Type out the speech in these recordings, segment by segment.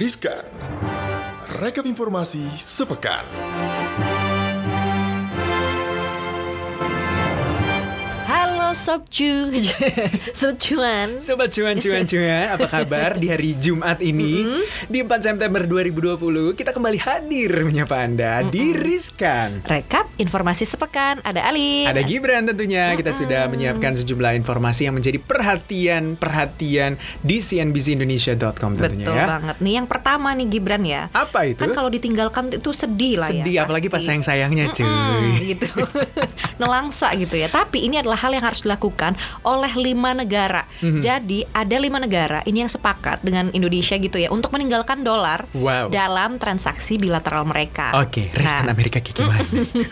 Riskan. Rekap informasi sepekan. Halo Sob Cu Sob Cuan Sobat cuan cuan cuan, apa kabar di hari Jumat ini? Di 4 September 2020, kita kembali hadir menyapa Anda di Riskan. Rekap informasi sepekan Ada Ali Ada Gibran tentunya. Kita sudah menyiapkan sejumlah informasi yang menjadi perhatian-perhatian di cnbcindonesia.com tentunya Betul ya. banget Nih yang pertama nih Gibran ya Apa itu? Kan kalau ditinggalkan itu sedih lah ya Sedih apalagi pas sayang-sayangnya cuy. Mm, gitu Nelangsa gitu ya Tapi ini adalah hal yang harus dilakukan oleh lima negara Mhm. Jadi ada lima negara Ini yang sepakat dengan Indonesia gitu ya Untuk meninggalkan dolar Wow. Dalam transaksi bilateral mereka Oke, respon Nah, Amerika kayak gimana?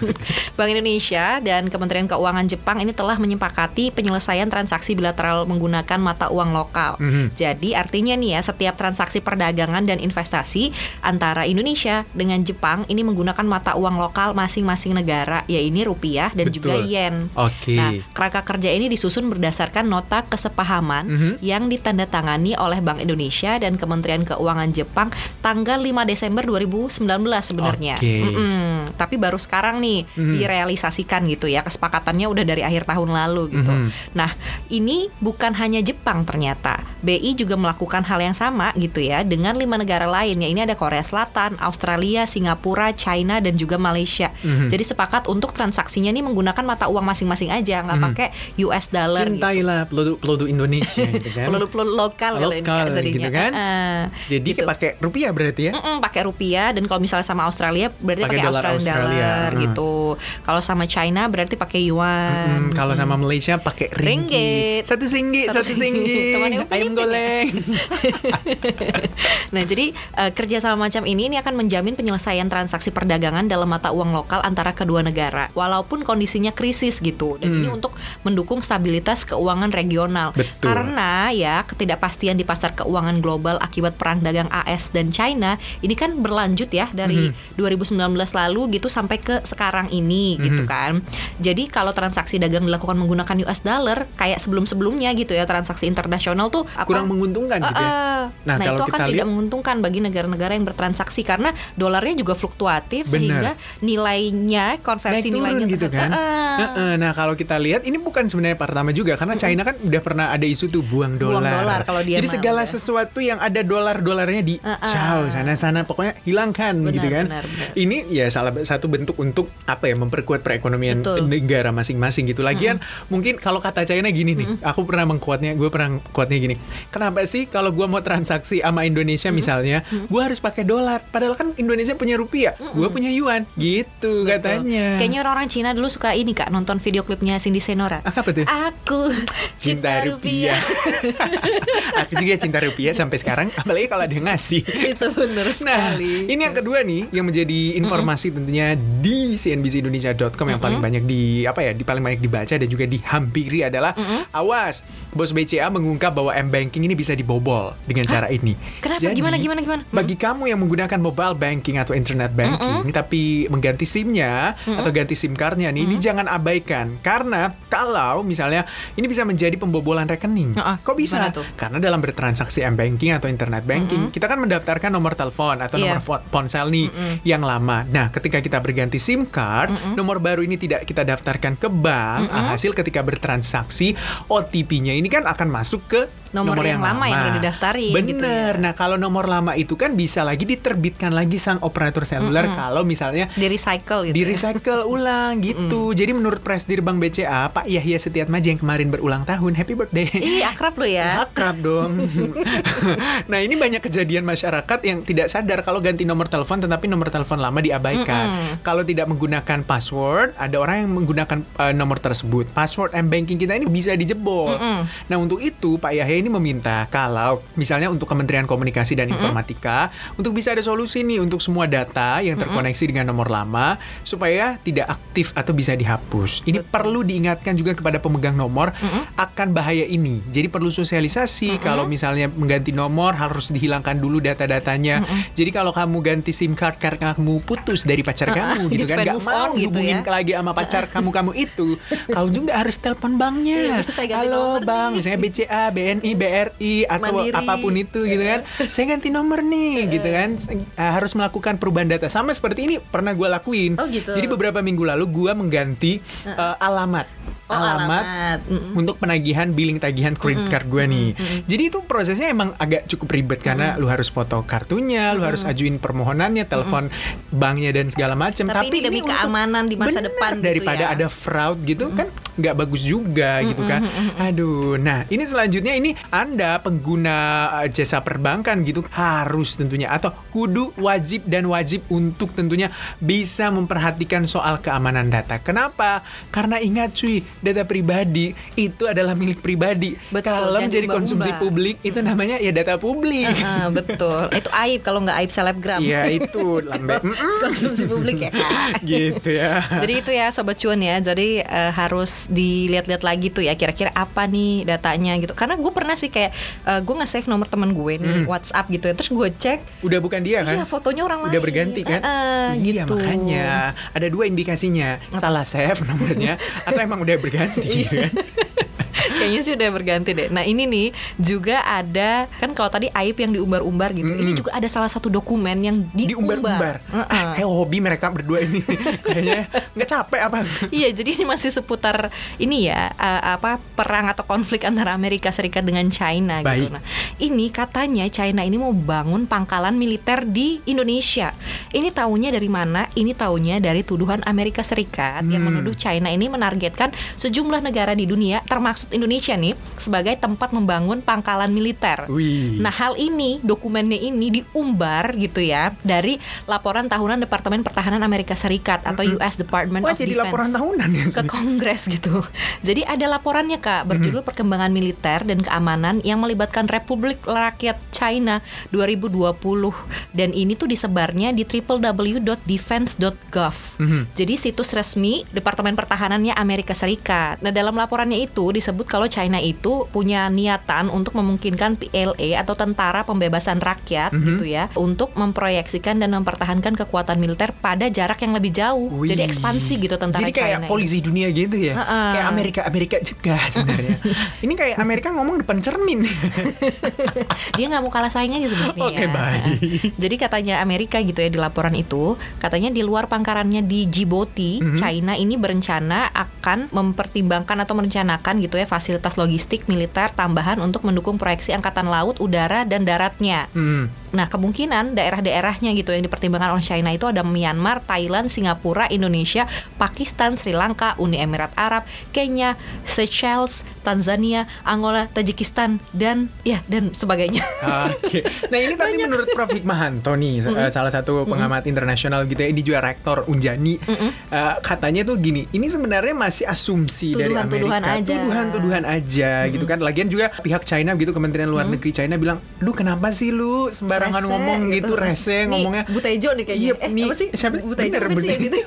Bank Indonesia dan Kementerian Keuangan Jepang ini telah menyepakati penyelesaian transaksi bilateral menggunakan mata uang lokal. Mhm. Jadi artinya nih ya setiap transaksi perdagangan dan investasi antara Indonesia dengan Jepang ini menggunakan mata uang lokal masing-masing negara, ya ini rupiah dan juga Betul. yen. Oke. Nah, kerangka kerja ini disusun berdasarkan nota kesepahaman Mhm. yang ditandatangani oleh Bank Indonesia dan Kementerian Keuangan Jepang tanggal 5 Desember 2019 sebenarnya. Oke. Mm-mm. Tapi baru sekarang nih Mhm. direalisasikan gitu ya. Kesepakatannya udah dari akhir tahun lalu gitu. Mhm. Nah, ini bukan hanya Jepang ternyata. BI juga melakukan hal yang sama gitu ya dengan lima negara lain. Ya ini ada Korea Selatan, Australia, Singapura, China dan juga Malaysia. Mhm. Jadi sepakat untuk transaksinya nih menggunakan mata uang masing-masing aja, nggak Mhm. pakai US dollar gitu. Cintailah produk-produk Indonesia gitu kan. Peluru-peluru lokal kalau ini Lokal Kak, jadinya. gitu kan. Heeh. Jadi Gitu. pakai rupiah berarti ya? Mm-mm, pakai rupiah dan kalau misalnya sama Australia berarti Pakai Australian Australia. dollar Hmm. gitu. Kalau sama China berarti pakai yuan. Mm-mm, kalau sama Malaysia pakai ringgit. Ringgit. Satu singgit, Satu satu, singgit. singgit. Ayam ya? goreng. Nah, jadi eh, kerjasama macam ini ini akan menjamin penyelesaian transaksi perdagangan dalam mata uang lokal antara kedua negara, walaupun kondisinya krisis gitu. Dan ini untuk mendukung stabilitas keuangan regional. Hmm. Betul. Karena ya ketidakpastian di pasar keuangan global akibat perang dagang AS dan China ini kan berlanjut ya dari Hmm. 2019 lalu gitu sampai ke sekarang ini gitu Mhm. kan. Jadi kalau transaksi dagang dilakukan menggunakan US dollar kayak sebelum-sebelumnya gitu ya transaksi internasional tuh apa Kurang menguntungkan gitu ya. Ah, Nah, Nah, kalau itu akan tidak menguntungkan bagi negara-negara yang bertransaksi karena dolarnya juga fluktuatif Benar. sehingga nilainya konversi Naik turun nilainya gitu kan. Ah, ah. Heeh, Nah kalau kita lihat ini bukan sebenarnya pertama juga karena China kan udah pernah ada isu tuh buang Buang dolar. dolar kalau dia Jadi segala ya. sesuatu yang ada dolar-dolarnya di Ah, ah. ciao sana-sana pokoknya hilangkan Benar, gitu kan. benar, benar. Ini ya salah satu bentuk untuk apa ya memperkuat perekonomian Betul. negara masing-masing gitu. Lagian mungkin kalau kata China gini nih, aku pernah mengkuatnya, gue pernah kuatnya gini. Kenapa sih kalau gue mau transaksi sama Indonesia misalnya, gue harus pakai dolar. Padahal kan Indonesia punya rupiah, gue punya yuan, gitu Betul. katanya. Kayaknya orang-orang Cina dulu suka ini kak nonton video klipnya Cindy Senora. Apa tuh? Aku cinta, rupiah. Aku juga cinta rupiah sampai sekarang, apalagi kalau ada yang ngasih. itu bener Nah, sekali. ini yang kedua nih yang menjadi informasi tentunya di cnbcindonesia.com yang paling banyak di apa ya, di paling banyak dibaca dan juga dihampiri adalah awas, bos BCA mengungkap bahwa M banking ini bisa dibobol dengan cara ini. Kenapa? Gimana, gimana, gimana? Bagi kamu yang menggunakan mobile banking atau internet banking tapi mengganti SIM-nya atau ganti SIM card-nya nih, ini jangan abaikan karena kalau misalnya ini bisa menjadi pembobolan rekening. Heeh, Kok bisa? tuh? Karena dalam bertransaksi M banking atau internet banking, kita kan mendaftarkan nomor telepon atau Iya. nomor ponsel nih yang lama. Nah, ketika kita berganti SIM card, nomor baru ini tidak kita daftarkan ke bank, hasil ketika bertransaksi OTP-nya ini kan akan masuk ke Nomor yang lama yang udah didaftarin gitu Bener. ya. Nah, kalau nomor lama itu kan bisa lagi diterbitkan lagi sang operator seluler kalau misalnya Di recycle gitu. di ya. recycle ulang gitu. Jadi menurut Presdir Bank BCA, Pak Yahya Setiatmaja yang kemarin berulang tahun, happy birthday. Ih, akrab lo ya. Akrab dong. nah ini banyak kejadian masyarakat yang tidak sadar kalau ganti nomor telepon tetapi nomor telepon lama diabaikan. Kalau tidak menggunakan password, ada orang yang menggunakan eh, nomor tersebut. Password M banking kita ini bisa dijebol. Nah untuk itu Pak Yahya ini meminta kalau misalnya untuk Kementerian Komunikasi dan Informatika untuk bisa ada solusi nih untuk semua data yang terkoneksi dengan nomor lama supaya tidak aktif atau bisa dihapus. Ini perlu diingatkan juga kepada pemegang nomor akan bahaya ini. Jadi perlu sosialisasi kalau misalnya mengganti nomor harus dihilangkan dulu data-datanya. Jadi kalau kamu ganti SIM card karena kamu putus dari pacar kamu gitu kan nggak mau gitu hubungin ya. lagi sama pacar kamu kamu itu, kau juga harus telepon banknya. Iya, betul, Halo nomor bang, nih. misalnya BCA, BNI, BRI atau Mandiri. apa pun itu gitu kan. Saya ganti nomor nih gitu kan. Eh, harus melakukan perubahan data. Sama seperti ini pernah gue lakuin. Oh, gitu. Jadi beberapa minggu lalu gue mengganti eh, alamat. Oh, alamat. Mm-mm. untuk penagihan billing tagihan kredit card gue nih. Jadi itu prosesnya emang agak cukup ribet karena lu harus foto kartunya, lu harus ajuin permohonannya, telepon banknya dan segala macam. Tapi ini demi untuk- keamanan di masa Bener, depan gitu daripada ya. ada fraud gitu kan nggak bagus juga gitu kan. Aduh, nah ini selanjutnya ini Anda pengguna uh, jasa perbankan gitu harus tentunya atau kudu wajib dan wajib untuk tentunya bisa memperhatikan soal keamanan data. Kenapa? Karena ingat cuy, data pribadi itu adalah milik pribadi. Betul, Kalau menjadi konsumsi diubah-ubah. publik itu namanya ya data publik. Heeh, betul. Itu aib kalau nggak aib selebgram. Iya itu lambe. Mm-mm. Konsumsi publik ya gitu ya. Jadi itu ya sobat cuan ya. Jadi eh, harus dilihat-lihat lagi tuh ya kira-kira apa nih datanya gitu. Karena gue pernah sih kayak eh, gue nge-save nomor teman gue nih WhatsApp gitu ya. Terus gue cek Udah bukan dia kan? Iya fotonya orang lain Udah berganti kan? Heeh, iya gitu. makanya ada dua indikasinya salah save nomornya atau emang udah berganti gitu kan? Kayaknya sih udah berganti deh. Nah ini nih juga ada kan kalau tadi aib yang diumbar-umbar gitu. Ini juga ada salah satu dokumen yang diumbar. Diumbar-umbar. Heeh. Ah, kayak hobi mereka berdua ini kayaknya nggak capek apa? Iya, jadi ini masih seputar ini ya uh, apa perang atau konflik antara Amerika Serikat dengan China gitu. Baik. Nah, ini katanya China ini mau bangun pangkalan militer di Indonesia. Ini taunya dari mana? Ini taunya dari tuduhan Amerika Serikat yang Hmm. menuduh China ini menargetkan sejumlah negara di dunia termasuk Indonesia nih sebagai tempat membangun pangkalan militer. Wih. Nah, hal ini dokumennya ini diumbar gitu ya dari laporan tahunan Departemen Pertahanan Amerika Serikat atau US Department Wah of jadi Defense laporan tahunan ya. ke Kongres gitu. Jadi ada laporannya Kak berjudul Perkembangan Militer dan Keamanan yang melibatkan Republik Rakyat China 2020 dan ini tuh disebarnya di www.defense.gov. Mhm. Jadi situs resmi Departemen Pertahanannya Amerika Serikat. Nah, dalam laporannya itu disebut kalau China itu punya niatan untuk memungkinkan PLA atau Tentara Pembebasan Rakyat Mhm. gitu ya untuk memproyeksikan dan mempertahankan kekuatan militer pada jarak yang lebih jauh. Wih. Jadi ekspansi gitu tentara Jadi kayak China ini. polisi dunia gitu ya. Ha-ha. Kayak Amerika Amerika juga sebenarnya. ini kayak Amerika ngomong depan cermin. dia nggak mau kalah saing aja sebenarnya. Oke, baik. Jadi katanya Amerika gitu ya di laporan itu, katanya di luar pangkarannya di Djibouti, Mhm. China ini berencana akan mempertimbangkan atau merencanakan gitu ya fasilitas logistik militer tambahan untuk mendukung proyeksi angkatan laut, udara dan daratnya. Hmm. Nah, kemungkinan daerah-daerahnya gitu yang dipertimbangkan oleh China itu ada Myanmar, Thailand, Singapura, Indonesia, Pakistan, Sri Lanka, Uni Emirat Arab, Kenya, Seychelles, Tanzania, Angola, Tajikistan dan ya dan sebagainya. Oke. Nah ini tapi menurut Prof Hikmahanto nih, eh, salah satu pengamat internasional gitu ya, ini juga rektor Unjani, eh, katanya tuh gini, ini sebenarnya masih asumsi dari Tuduhan-tuduhan Amerika, aja. tuduhan-tuduhan aja gitu kan. Lagian juga pihak China gitu, Kementerian Luar Negeri China bilang, duh kenapa sih lu sembarangan Rese ngomong gitu, rese Nih, ngomongnya. Butejo nih kayaknya. Iya, eh, nih, apa sih? siapa? Butejo Bener, sih bener. gitu.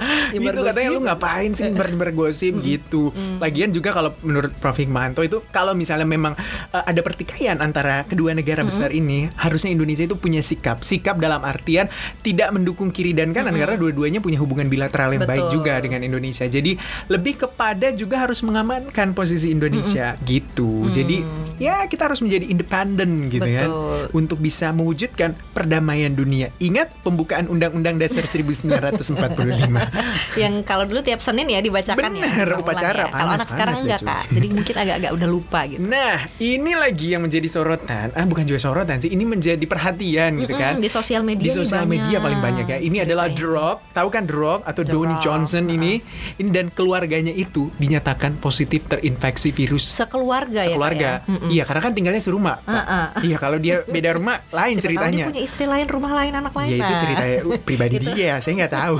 Nyebar gitu katanya lu ngapain sih nyebar gosip gitu. Lagian juga kalau menurut Prof Hikmahanto itu kalau misalnya memang uh, ada pertikaian antara kedua negara besar ini, harusnya Indonesia itu punya sikap. Sikap dalam artian tidak mendukung kiri dan kanan karena dua-duanya punya hubungan bilateral yang baik Betul. juga dengan Indonesia. Jadi lebih kepada juga harus mengamankan posisi Indonesia gitu. Jadi ya kita harus menjadi independen gitu kan Betul. untuk bisa mewujudkan perdamaian dunia. Ingat pembukaan Undang-Undang Dasar 1945. yang kalau dulu tiap Senin ya dibacakan ya. Bener, ulang-ulang upacara. ya. Kalau anak sekarang panas enggak. Kak. Jadi mungkin agak-agak udah lupa gitu. Nah, ini lagi yang menjadi sorotan. Ah, bukan juga sorotan sih. Ini menjadi perhatian gitu kan. di sosial media Di sosial banyak. media paling banyak ya. Ini adalah Beritanya. Drop. Tahu kan Drop atau Dwayne Rock, Johnson ini. Ini dan keluarganya itu dinyatakan positif terinfeksi virus. Sekeluarga, Sekeluarga. ya Kak ya. Mm-mm. Iya, karena kan tinggalnya serumah. Heeh. Iya, kalau dia beda rumah lain Siapa tahu ceritanya. dia punya istri lain, rumah lain, anak lain. Ya itu Nah. cerita pribadi Gitu. dia, saya nggak tahu.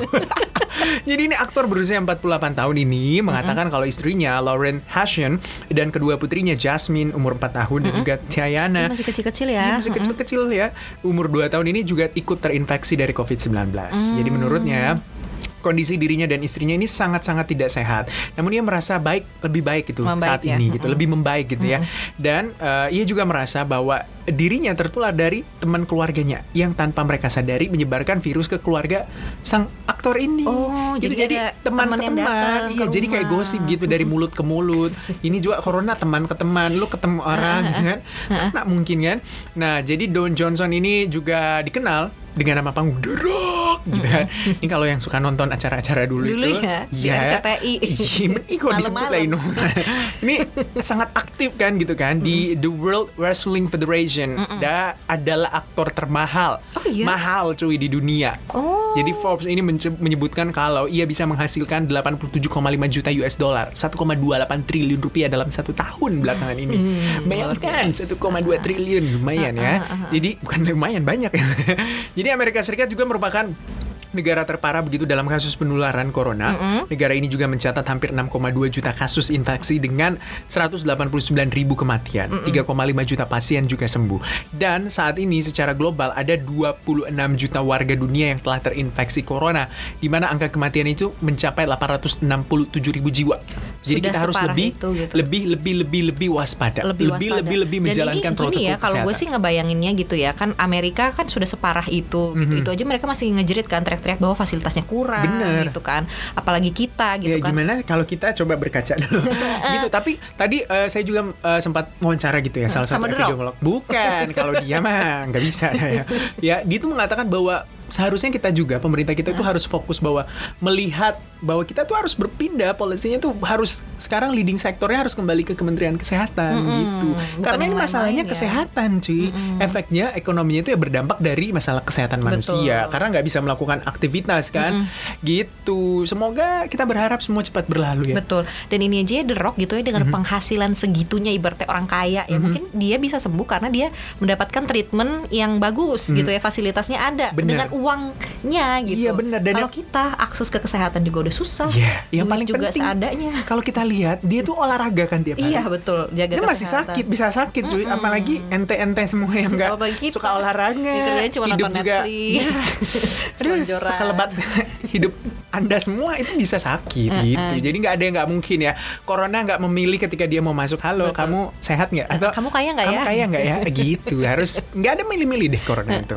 Jadi ini aktor berusia 48 tahun ini mengatakan kalau istrinya Lauren Hashian dan kedua putrinya Jasmine umur 4 tahun dan juga Tiana masih kecil-kecil ya. Masih kecil-kecil ya. Umur 2 tahun ini juga ikut terinfeksi dari COVID-19. Jadi menurutnya kondisi dirinya dan istrinya ini sangat-sangat tidak sehat. Namun ia merasa baik, lebih baik gitu Membaik saat ya. ini gitu, lebih membaik gitu ya. Dan eh, ia juga merasa bahwa dirinya tertular dari teman keluarganya yang tanpa mereka sadari menyebarkan virus ke keluarga sang aktor ini. Oh, Gitu, jadi ada teman teman ke yang teman. datang Iya, jadi kayak gosip gitu dari mulut ke mulut. ini juga corona teman ke teman, lu ketemu orang gitu kan. Kena mungkin kan. Nah, jadi Don Johnson ini juga dikenal dengan nama panggung The Rock gitu kan. Ini kalau yang suka nonton acara-acara dulu, Dulu itu ya, di Iya. RCTI. Iya, kok disebut lah ini. ini sangat aktif kan gitu kan di The World Wrestling Federation. Dia adalah aktor termahal. Oh, iya? Mahal cuy di dunia. Oh. Jadi Forbes ini menyebutkan kalau ia bisa menghasilkan 87,5 juta US dollar, 1,28 triliun rupiah dalam satu tahun belakangan ini. Bayangkan 1,2 triliun lumayan ya. Jadi bukan lumayan banyak ya. Jadi Amerika Serikat juga merupakan negara terparah begitu dalam kasus penularan corona. Negara ini juga mencatat hampir 6,2 juta kasus infeksi dengan 189 ribu kematian. 3,5 juta pasien juga sembuh. Dan saat ini secara global ada 26 juta warga dunia yang telah terinfeksi corona, di mana angka kematian itu mencapai 867 ribu jiwa. Jadi Sudah kita harus lebih, itu gitu. lebih, lebih, lebih, lebih waspada, lebih lebih, waspada. lebih, lebih Dan menjalankan ini protokol ya kalau gue sih ngebayanginnya gitu ya kan Amerika kan sudah separah itu gitu Mhm. itu aja mereka masih ngejerit kan teriak-teriak bahwa fasilitasnya kurang Bener. gitu kan. Apalagi kita gitu ya kan. gimana kalau kita coba berkaca dulu? Gitu tapi tadi eh, saya juga eh, sempat wawancara gitu ya salah satu Sama Rock? epidemiolog bukan kalau dia mah nggak bisa. Saya ya dia tuh mengatakan bahwa seharusnya kita juga pemerintah kita itu harus fokus bahwa melihat bahwa kita tuh harus berpindah polisinya tuh harus sekarang leading sektornya harus kembali ke Kementerian Kesehatan Mm-mm. gitu. Bukan karena ini masalahnya lain-lain ya. kesehatan cuy. Efeknya ekonominya itu ya berdampak dari masalah kesehatan manusia. Betul. karena nggak bisa melakukan aktivitas kan. Gitu. Semoga kita berharap semua cepat berlalu ya. Betul. Dan ini aja ya The Rock gitu ya dengan penghasilan segitunya ibaratnya orang kaya ya mungkin dia bisa sembuh karena dia mendapatkan treatment yang bagus gitu ya fasilitasnya ada. Bener. dengan uangnya gitu. Iya, bener. Dan kalau kita akses ke kesehatan juga udah susah. Iya, yang paling juga penting seadanya. kalau kita lihat dia tuh olahraga kan tiap hari Iya betul jaga dia masih kesehatan. sakit bisa sakit cuy apalagi ente-ente semua yang nggak suka olahraga kerjanya cuma hidup nonton juga Netflix. Aduh Selonjoran. sekelebat hidup anda semua itu bisa sakit gitu jadi nggak ada yang nggak mungkin ya corona nggak memilih ketika dia mau masuk halo Betul. kamu sehat nggak atau Kamu kaya nggak kamu ya? kaya nggak ya gitu harus nggak ada milih-milih deh corona itu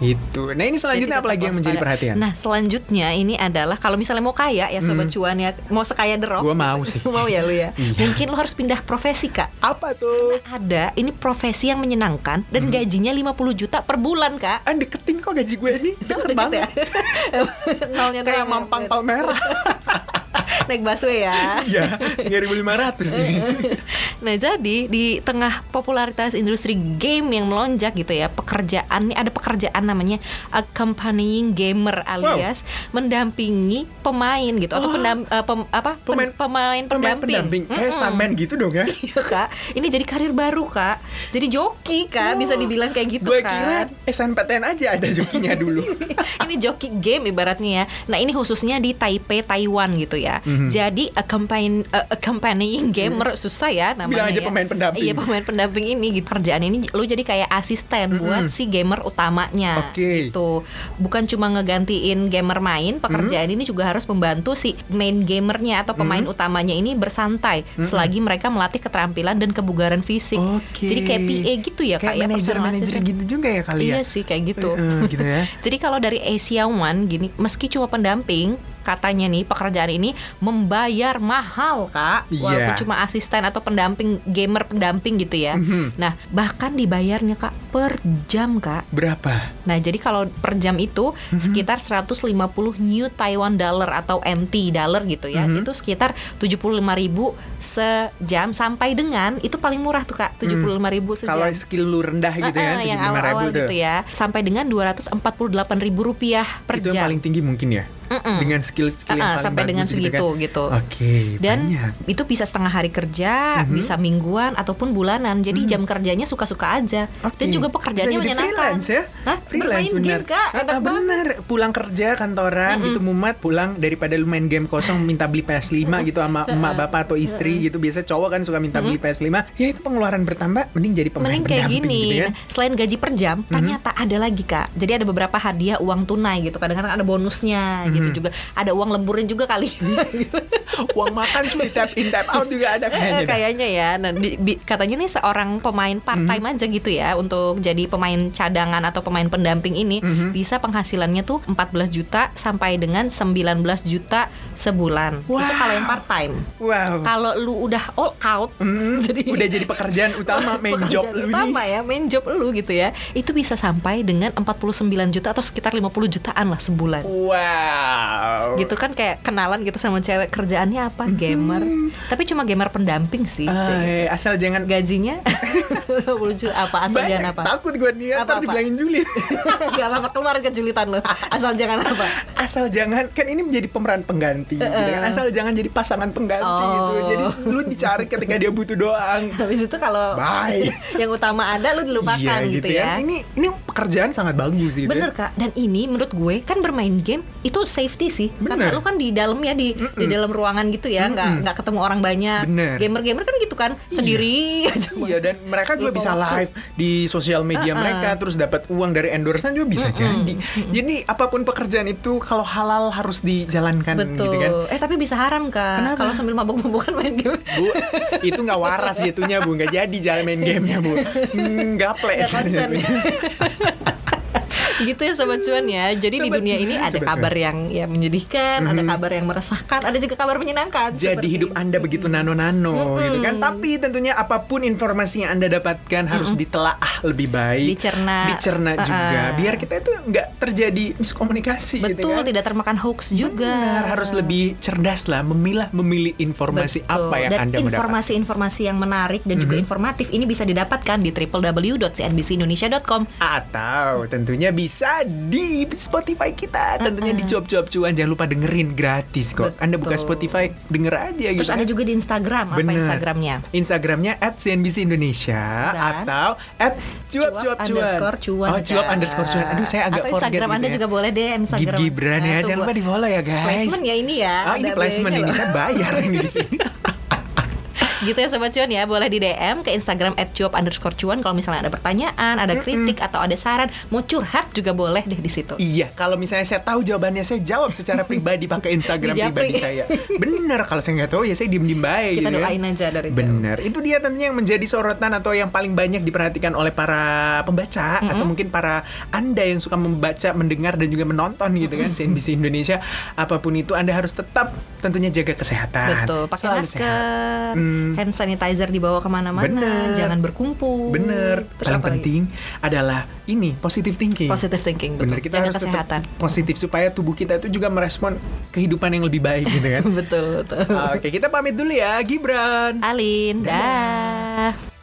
gitu nah ini selanjutnya Jadi apa lagi yang menjadi perhatian Nah selanjutnya ini adalah kalau misalnya mau kaya ya sobat cuan ya mau sekaya The Rock. Gua mau sih. mau ya lu ya. Iya. Mungkin lo harus pindah profesi kak. apa tuh Ada ini profesi yang menyenangkan dan gajinya 50 juta per bulan kak. ah deketin kok gaji gue ini deket banget ya? Nolnya kayak ya, mampang bener. Naik busway ya. Iya, 3500 nih. Nah jadi di tengah popularitas industri game yang melonjak gitu ya pekerjaan nih ada pekerjaan namanya accompanying gamer alias mendampingi pemain gitu atau Oh. pendam, eh, pem- apa pen- Pemain- pemain, Pemain pendamping. pendamping, kayak Mm-mm. stuntman gitu dong ya. Iya kak, ini jadi karir baru kak. Jadi joki kak, bisa dibilang kayak gitu Gue kan. kira SNPTN aja ada jokinya dulu. ini joki game ibaratnya ya. Nah ini khususnya di Taipei, Taiwan gitu ya. Mhm. Jadi accompany, uh, accompanying gamer susah ya namanya. Bilang aja ya. pemain pendamping. Iya pemain pendamping ini gitu. Kerjaan ini lu jadi kayak asisten buat si gamer utamanya. Oke. Gitu. Bukan cuma ngegantiin gamer main, pekerjaan Mhm. ini juga harus membantu si main gamernya atau pemain utamanya ini bersantai selagi mereka melatih keterampilan dan kebugaran fisik. Oke. Jadi kayak PA gitu ya Kayak kayak manajer-manajer gitu juga ya kali ya. Iya sih kayak gitu. Eh, gitu ya. Jadi kalau dari Asia One gini, meski cuma pendamping, katanya nih pekerjaan ini membayar mahal kak, walaupun cuma asisten atau pendamping gamer pendamping gitu ya. Mhm. Nah bahkan dibayarnya kak per jam kak. Berapa? Nah jadi kalau per jam itu Mhm. sekitar 150 New Taiwan Dollar atau NT dollar gitu ya, Mhm. itu sekitar 75.000 ribu sejam sampai dengan itu paling murah tuh kak, 75.000 ribu sejam. Kalau skill lu rendah gitu ya, Ah, ah, yang 75.000 awal-awal gitu ya sampai dengan 248 ribu rupiah per itu yang jam paling tinggi mungkin ya. Mm-mm. Dengan skill-skill yang paling sampai bagus dengan gitu segitu kan. gitu Oke, dan banyak. itu bisa setengah hari kerja Mhm. bisa mingguan ataupun bulanan jadi jam kerjanya suka-suka aja Oke. dan juga pekerjaannya menyenangkan freelance ya? Hah? Freelance Bermain bener. game kak Ah, enak ah, bener. Pulang kerja kantoran gitu mumet pulang daripada lu main game kosong minta beli PS5 gitu sama emak bapak atau istri gitu. Biasa cowok kan suka minta beli PS5. Ya itu pengeluaran bertambah mending jadi pemain Mending kayak gini, gitu kan. Nah, selain gaji per jam, ternyata ada lagi kak. Jadi ada beberapa hadiah uang tunai gitu. Kadang-kadang ada bonusnya gitu gitu juga. Ada uang lemburnya juga kali. Uang makan cuma tap in tap out juga ada Eh, kayaknya. kayaknya ya. Nah, di- bi- katanya nih seorang pemain part time aja gitu ya untuk jadi pemain cadangan atau pemain pendamping ini Mhm. bisa penghasilannya tuh 14 juta sampai dengan 19 juta sebulan. Itu Wow. kalau yang part time. Wow. Kalau lu udah all out, Hmm, udah jadi pekerjaan utama main job lu utama ini. ya, main job lu gitu ya. Itu bisa sampai dengan 49 juta atau sekitar 50 jutaan lah sebulan. Wow. Gitu kan kayak kenalan gitu sama cewek kerjaannya apa? Gamer. Tapi cuma gamer pendamping sih. Eh, asal jangan Gajinya 50 juta apa asal banyak jangan apa? takut gue nih Apa, apa? dibilangin julid. Gak apa-apa keluar ke julitan lo. Asal jangan apa? asal jangan kan ini menjadi pemeran pengganti gitu kan. asal jangan jadi pasangan pengganti gitu Oh. jadi lu dicari ketika dia butuh doang Habis itu kalau Bye. yang utama ada lu dilupakan iya gitu, ya. ini ini pekerjaan sangat bagus gitu Bener ya. kak, dan ini menurut gue kan bermain game itu safety sih, karena Bener. lu kan di dalam ya di di dalam ruangan gitu ya, nggak nggak ketemu orang banyak. Bener. Gamer-gamer kan gitu kan, sendiri aja. Iya dan mereka juga Lupa bisa waktu. live di sosial media Uh-uh. mereka terus dapat uang dari endorsement juga bisa jadi. Jadi apa pun pekerjaan itu kalau halal harus dijalankan Betul. gitu kan. Eh tapi bisa haram kak, Kenapa? kalau sambil mabuk-mabukan main game. Bu, itu nggak waras jatuhnya bu, nggak jadi jalan main gamenya bu, Hmm. Nggak konsen. gitu ya sobat cuan ya. Jadi di Sobat dunia cuan, ini ada sobat kabar yang ya menyedihkan, ada kabar yang meresahkan, ada juga kabar menyenangkan. Jadi seperti hidup. Anda begitu nano-nano gitu kan. Tapi tentunya apa pun informasi yang Anda dapatkan harus ditelaah lebih baik. Dicerna. Dicerna Uh-uh. juga biar kita itu nggak terjadi miskomunikasi gitu Betul, kan. tidak termakan hoax juga. Benar, harus lebih cerdas lah memilah memilih informasi Betul. apa yang dan Anda mau dapat. informasi-informasi yang menarik dan juga informatif ini bisa didapatkan di www.cnbcindonesia.com. Atau tentunya bisa di Spotify kita, tentunya di cuap-cuap cuan jangan lupa dengerin gratis kok. Anda buka Betul. Spotify denger aja gitu. Terus ada juga di Instagram, apa Bener. Instagramnya? Instagramnya at CNBC Indonesia Dan atau at cuap cuap cuan. underscore cuan Oh cuap underscore cuan. Aduh saya agak Atau forget Instagram gitu Anda ya. juga boleh deh Instagram Gib Gibran Nah, ya, itu jangan lupa di follow ya guys. Placement ya ini ya Ah ini placement ini loh. saya bayar ini di sini. Gitu ya Sobat Cuan ya Boleh di DM ke Instagram at cuap underscore cuan Kalau misalnya ada pertanyaan, ada kritik Atau ada saran Mau curhat juga boleh deh di situ Iya, kalau misalnya saya tahu jawabannya saya jawab secara pribadi pakai Instagram pribadi saya. Bener, kalau saya nggak tahu ya saya diem-diem baik. Kita gitu kan. doain aja dari jauh. Bener, itu dia tentunya yang menjadi sorotan atau yang paling banyak diperhatikan oleh para pembaca atau mungkin para anda yang suka membaca, mendengar dan juga menonton gitu kan CNBC Indonesia. Apa pun itu anda harus tetap tentunya jaga kesehatan. Betul, pakai masker, sehat. Hmm. Hand sanitizer dibawa ke mana-mana, jangan berkumpul. Bener, Terus paling apa lagi? penting adalah ini positive thinking. Positive thinking, betul. Bener, kita Jaga harus tetap kesehatan. positif supaya tubuh kita itu juga merespon kehidupan yang lebih baik gitu kan. betul, betul. Oke, kita pamit dulu ya, Gibran. Alin, dah.